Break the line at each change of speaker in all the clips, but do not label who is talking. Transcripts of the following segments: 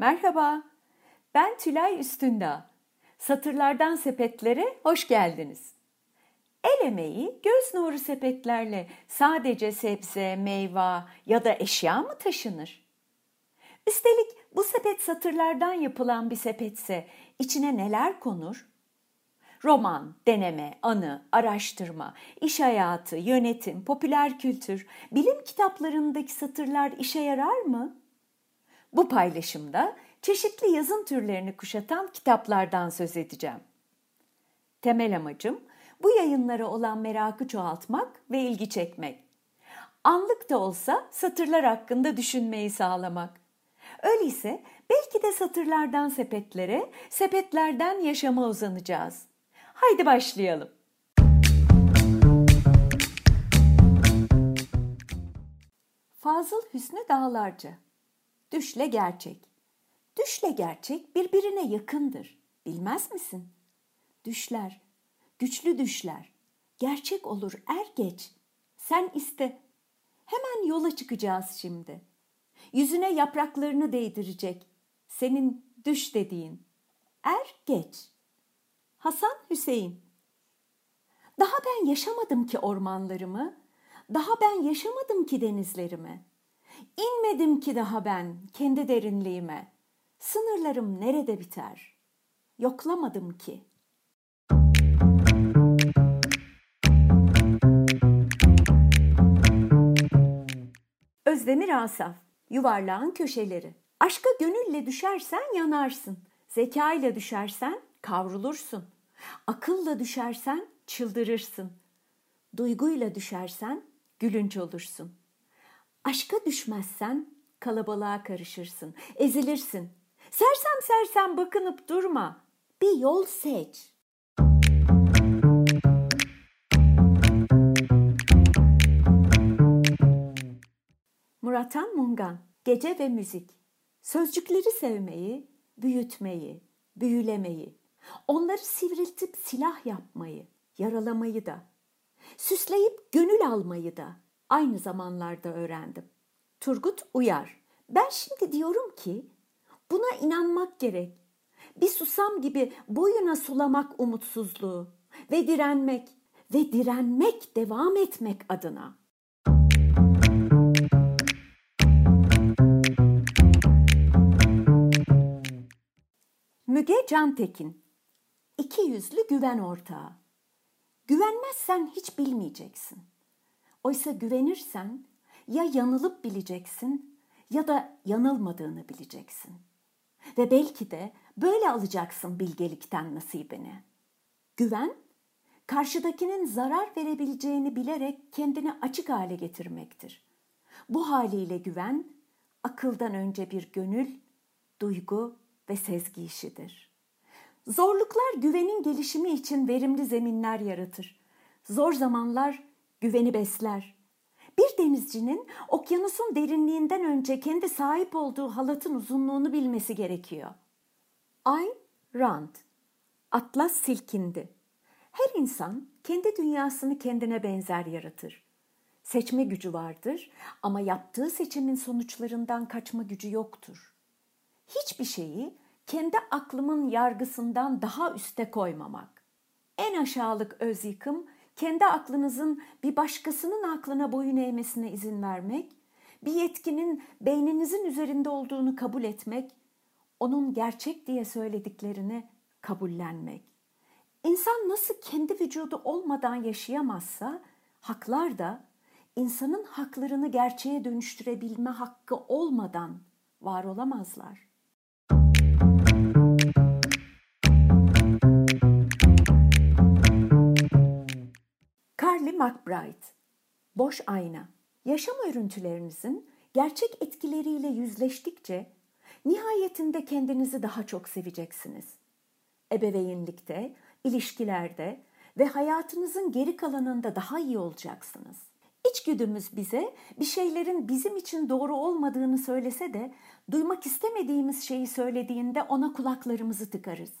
Merhaba, ben Tülay Üstündağ. Satırlardan sepetlere hoş geldiniz. El emeği göz nuru sepetlerle sadece sebze, meyve ya da eşya mı taşınır? Üstelik bu sepet satırlardan yapılan bir sepetse içine neler konur? Roman, deneme, anı, araştırma, iş hayatı, yönetim, popüler kültür, bilim kitaplarındaki satırlar işe yarar mı? Bu paylaşımda çeşitli yazım türlerini kuşatan kitaplardan söz edeceğim. Temel amacım bu yayınlara olan merakı çoğaltmak ve ilgi çekmek. Anlık da olsa satırlar hakkında düşünmeyi sağlamak. Öyleyse belki de satırlardan sepetlere, sepetlerden yaşama uzanacağız. Haydi başlayalım. Fazıl Hüsnü Dağlarca Düşle gerçek. Düşle gerçek birbirine yakındır. Bilmez misin? Düşler, güçlü düşler. Gerçek olur er geç. Sen iste. Hemen yola çıkacağız şimdi. Yüzüne yapraklarını değdirecek. Senin düş dediğin. Er geç. Hasan Hüseyin Daha ben yaşamadım ki ormanlarımı, daha ben yaşamadım ki denizlerimi. İnmedim ki daha ben kendi derinliğime. Sınırlarım nerede biter? Yoklamadım ki. Özdemir Asaf Yuvarlağın köşeleri Aşka gönülle düşersen yanarsın. Zeka ile düşersen kavrulursun. Akılla düşersen çıldırırsın. Duyguyla düşersen gülünç olursun. Aşka düşmezsen kalabalığa karışırsın, ezilirsin. Sersem sersem bakınıp durma. Bir yol seç. Muratan Mungan Gece ve Müzik Sözcükleri sevmeyi, büyütmeyi, büyülemeyi, onları sivriltip silah yapmayı, yaralamayı da, süsleyip gönül almayı da aynı zamanlarda öğrendim. Turgut Uyar Ben şimdi diyorum ki buna inanmak gerek. Bir susam gibi boyuna sulamak umutsuzluğu ve direnmek ve direnmek devam etmek adına. Müge Cantekin İki yüzlü güven ortağı. Güvenmezsen hiç bilmeyeceksin. Oysa güvenirsen ya yanılıp bileceksin ya da yanılmadığını bileceksin. Ve belki de böyle alacaksın bilgelikten nasibini. Güven, karşıdakinin zarar verebileceğini bilerek kendini açık hale getirmektir. Bu haliyle güven, akıldan önce bir gönül, duygu ve sezgi işidir. Zorluklar güvenin gelişimi için verimli zeminler yaratır. Zor zamanlar güveni besler. Bir denizcinin okyanusun derinliğinden önce kendi sahip olduğu halatın uzunluğunu bilmesi gerekiyor. Ayn Rand Atlas silkindi. Her insan kendi dünyasını kendine benzer yaratır. Seçme gücü vardır ama yaptığı seçimin sonuçlarından kaçma gücü yoktur. Hiçbir şeyi kendi aklımın yargısından daha üste koymamak. En aşağılık öz yıkım kendi aklınızın bir başkasının aklına boyun eğmesine izin vermek, bir yetkinin beyninizin üzerinde olduğunu kabul etmek, onun gerçek diye söylediklerini kabullenmek. İnsan nasıl kendi vücudu olmadan yaşayamazsa, haklar da insanın haklarını gerçeğe dönüştürebilme hakkı olmadan var olamazlar. McBride Boş ayna Yaşam örüntülerinizin gerçek etkileriyle yüzleştikçe nihayetinde kendinizi daha çok seveceksiniz. Ebeveynlikte, ilişkilerde ve hayatınızın geri kalanında daha iyi olacaksınız. İçgüdümüz bize bir şeylerin bizim için doğru olmadığını söylese de duymak istemediğimiz şeyi söylediğinde ona kulaklarımızı tıkarız.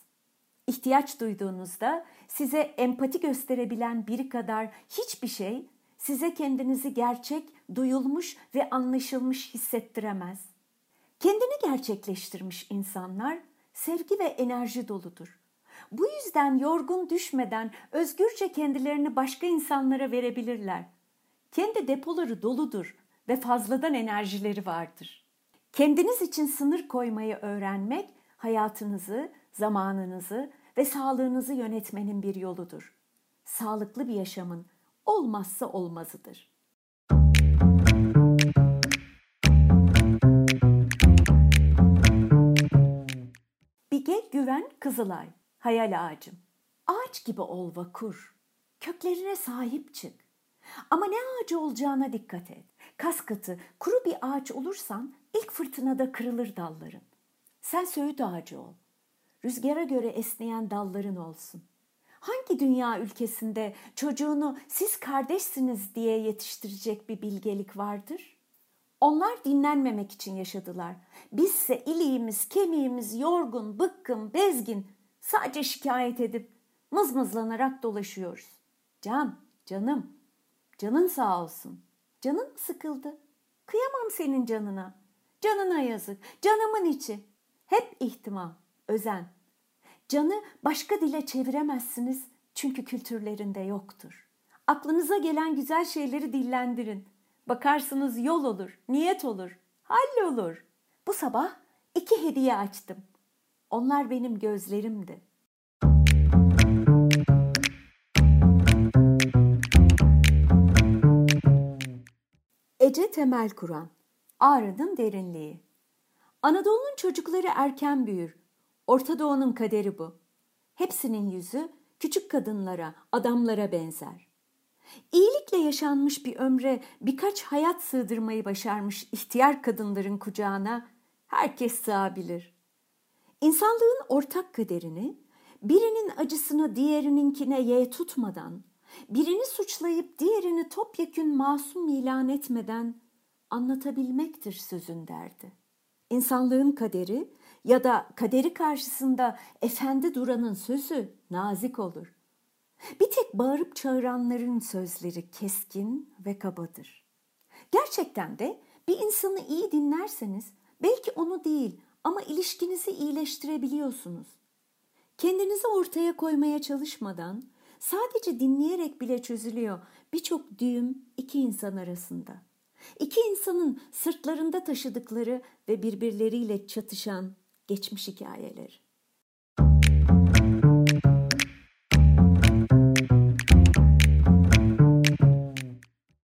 İhtiyaç duyduğunuzda size empati gösterebilen biri kadar hiçbir şey size kendinizi gerçek, duyulmuş ve anlaşılmış hissettiremez. Kendini gerçekleştirmiş insanlar sevgi ve enerji doludur. Bu yüzden yorgun düşmeden özgürce kendilerini başka insanlara verebilirler. Kendi depoları doludur ve fazladan enerjileri vardır. Kendiniz için sınır koymayı öğrenmek hayatınızı, zamanınızı ve sağlığınızı yönetmenin bir yoludur. Sağlıklı bir yaşamın olmazsa olmazıdır. Bige Güven Kızılay Hayal ağacım. Ağaç gibi ol vakur. Köklerine sahip çık. Ama ne ağacı olacağına dikkat et. Kas katı, kuru bir ağaç olursan ilk fırtınada kırılır dalların. Sen söğüt ağacı ol. Rüzgara göre esneyen dalların olsun. Hangi dünya ülkesinde çocuğunu siz kardeşsiniz diye yetiştirecek bir bilgelik vardır? Onlar dinlenmemek için yaşadılar. Bizse iliğimiz, kemiğimiz yorgun, bıkkın, bezgin, sadece şikayet edip mızmızlanarak dolaşıyoruz. Can, canım, canın sağ olsun. Canın mı sıkıldı? Kıyamam senin canına. Canına yazık, canımın içi. Hep ihtimam, özen. Canı başka dile çeviremezsiniz çünkü kültürlerinde yoktur. Aklınıza gelen güzel şeyleri dillendirin. Bakarsınız yol olur, niyet olur, hallolur. Bu sabah iki hediye açtım. Onlar benim gözlerimdi. Ece Temel Kur'an Ağrı'nın derinliği Anadolu'nun çocukları erken büyür. Orta Doğu'nun kaderi bu. Hepsinin yüzü küçük kadınlara, adamlara benzer. İyilikle yaşanmış bir ömre birkaç hayat sığdırmayı başarmış ihtiyar kadınların kucağına herkes sığabilir. İnsanlığın ortak kaderini birinin acısını diğerininkine ye tutmadan, birini suçlayıp diğerini topyekün masum ilan etmeden anlatabilmektir sözün derdi. İnsanlığın kaderi ya da kaderi karşısında efendi duranın sözü nazik olur. Bir tek bağırıp çağıranların sözleri keskin ve kabadır. Gerçekten de bir insanı iyi dinlerseniz belki onu değil ama ilişkinizi iyileştirebiliyorsunuz. Kendinizi ortaya koymaya çalışmadan sadece dinleyerek bile çözülüyor birçok düğüm iki insan arasında. İki insanın sırtlarında taşıdıkları ve birbirleriyle çatışan geçmiş hikayeleri.